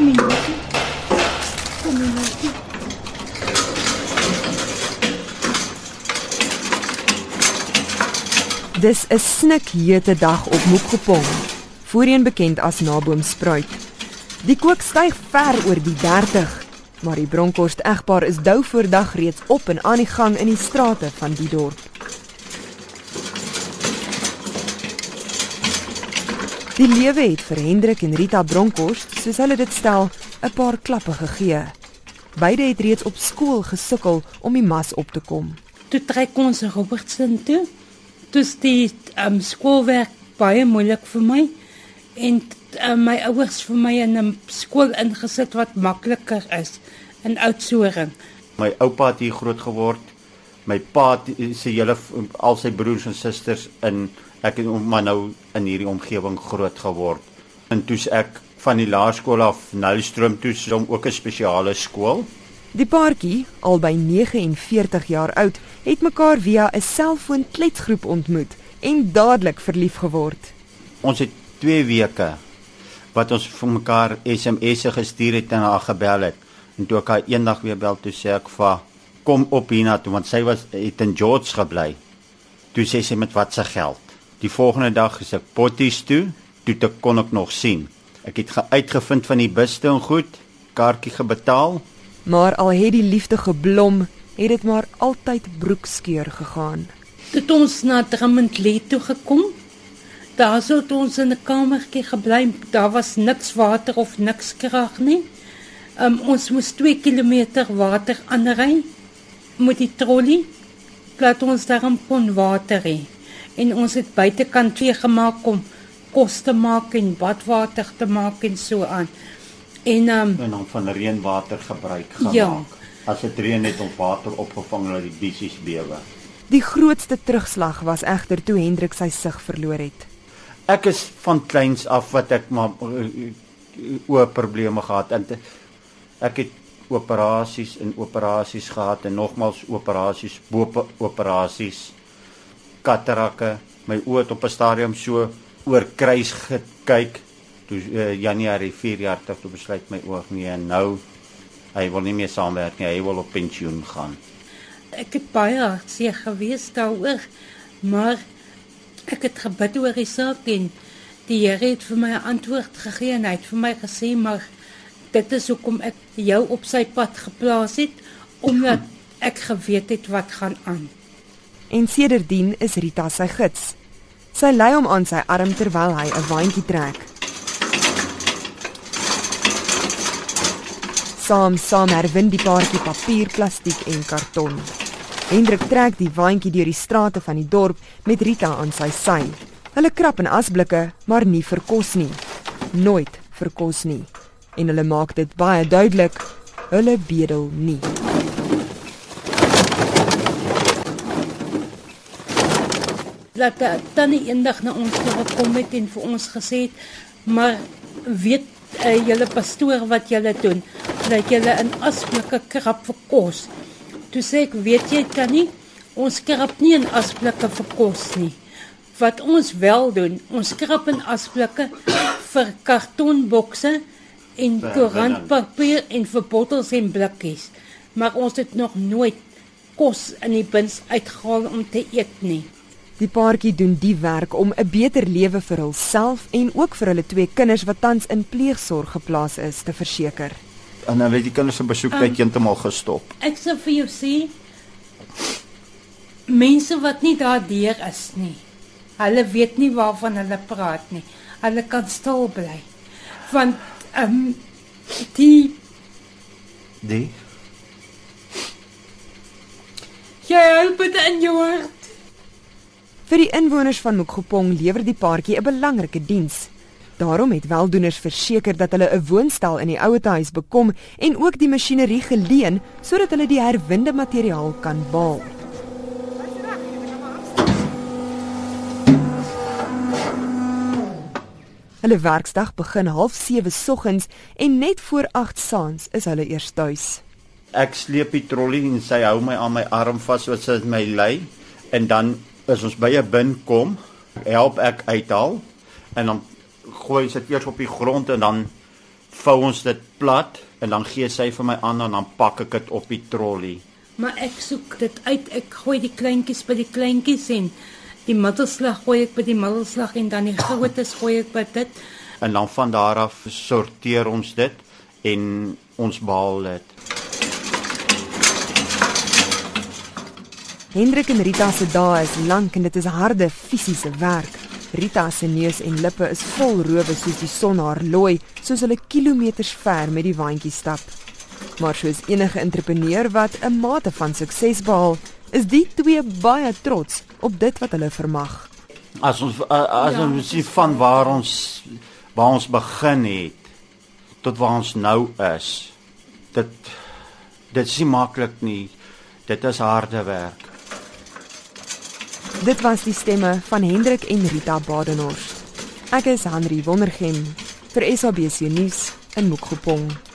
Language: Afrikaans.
Kom hier. Kom hier. Dis 'n snikhete dag op Mokgopong, voorheen bekend as Naboomspruit. Die kook styg ver oor die 30, maar die Bronkhorst egpaar is dou voor dag reeds op en aan die gang in die strate van die dorp. Die lewe het vir Hendrik en Rita Bronkhorst, soos hulle dit stel, 'n paar klappe gegee. Beide het reeds op skool gesukkel om die mas op te kom. Toe trek ons Robertson toe. Dis die um, skoolwerk baie moeilik vir my en um, my ouers vir my in 'n skool ingesit wat makliker is in Oudtshoorn. My oupa het hier groot geword. My pa het sy hele al sy broers en susters in ek het maar nou in hierdie omgewing groot geword. En toe's ek van die laerskool af Nylstroom toe som ook 'n spesiale skool. Die paartjie, albei 49 jaar oud, het mekaar via 'n selfoon-kletsgroep ontmoet en dadelik verlief geword. Ons het 2 weke wat ons vir mekaar SMS'e gestuur het en haar gebel het. En toe ek haar eendag weer bel toe sê ek vir kom op hiernatoe want sy was het in George gebly. Toe sê sy met wat se geld. Die volgende dag is ek potties toe, toe te kon ek nog sien. Ek het uitgevind van die buste en goed, kaartjie gebetaal. Maar al het die liefde geblom, het dit maar altyd broekskeur gegaan. Toe ons na Drummondley toe gekom, daar sou ons in 'n kamertjie gebly. Daar was niks water of niks krag nie. Um, ons moes 2 km water aanry met die trolley. Laat ons daarom kon water hê. En ons het buitekant twee gemaak om kos te maak en badwater te maak en so aan. En um, en dan van reënwater gebruik gemaak. Ja. As dit reën het om water opgevang dat die bissies bewe. Die grootste terugslag was egter toe Hendrik sy sig verloor het. Ek is van kleins af wat ek maar oor probleme gehad en ek het operasies en operasies gehad en nogmals operasies, boop operasies, katarakke. My oë het op 'n stadium so oor kruis gekyk toe uh, Januarie 4 jaar terug toe besluit my oog nee en nou hy wil nie meer saamwerk nie, hy wil op pensioen gaan. Ek het baie hartseer gewees daaroor, maar ek het gebid oor die saak en die Here het vir my 'n antwoord gegee en hy het vir my gesê maar dit is hoekom ek jou op sy pad geplaas het omdat ek geweet het wat gaan aan. En sedertdien is Rita sy gids. Sy lei hom aan sy arm terwyl hy 'n waantjie trek. Saam saam herwin die paartjie papier, plastiek en karton. Hendrik trek die waantjie deur die strate van die dorp met Rita aan sy sy. Hulle krap in asblikke, maar nie vir kos nie. Nooit vir kos nie. En hulle maak dit baie duidelik, hulle bedel nie. Dat tannie eendag na ons toe gekom het en vir ons gesê het, maar weet uh, julle pastoor wat julle doen? Dat julle in asblikke krap vir kos. Toe sê ek, weet jy tannie, ons krap nie in asblikke vir kos nie. Wat ons wel doen, ons krap in asblikke vir kartonbokse en koerantpapier en vir bottels en blikkies. Maar ons het nog nooit kos in die bins uitgehaal om te eet nie. Die paartjie doen die werk om 'n beter lewe vir hulself en ook vir hulle twee kinders wat tans in pleegsorg geplaas is te verseker. En dan het die kinders se besoektyd um, heeltemal gestop. Ek sê vir jou sê mense wat nie daardeur is nie. Hulle weet nie waarvan hulle praat nie. Hulle kan stil bly. Want ehm um, die die Jy help dit in jou hart. Vir die inwoners van Mokgopong lewer die paartjie 'n belangrike diens. Daarom het weldoeners verseker dat hulle 'n woonstel in die ouete huis bekom en ook die masjinerie geleen sodat hulle die herwinde materiaal kan baal. Hulle werksdag begin 07:30 soggens en net voor 8 saans is hulle eers tuis. Ek sleep die trolly en sy hou my aan my arm vas sodat sy my lei en dan as ons by 'n bin kom, help ek uithaal en dan gooi sy dit eers op die grond en dan vou ons dit plat en dan gee sy vir my aan en dan pak ek dit op die trolly. Maar ek soek dit uit. Ek gooi die kleintjies by die kleintjies en die middelslag gooi ek by die middelslag en dan die grootes gooi ek by dit. En dan van daar af sorteer ons dit en ons behaal dit. Hendrik en Rita se dae is lank en dit is harde fisiese werk. Rita se neus en lippe is vol rowe soos die son haar looi, soos hulle kilometers ver met die waantjie stap. Maar soos enige entrepreneur wat 'n mate van sukses behaal, is die twee baie trots op dit wat hulle vermag. As ons as Ja. ons sien van waar ons waar ons begin het tot waar ons nou is. Dit dit is nie maklik nie. Dit is harde werk. Dit was die stemme van Hendrik en Rita Badenhorst. Ek is Henry Wondergem vir SABC nuus in Mokgopong.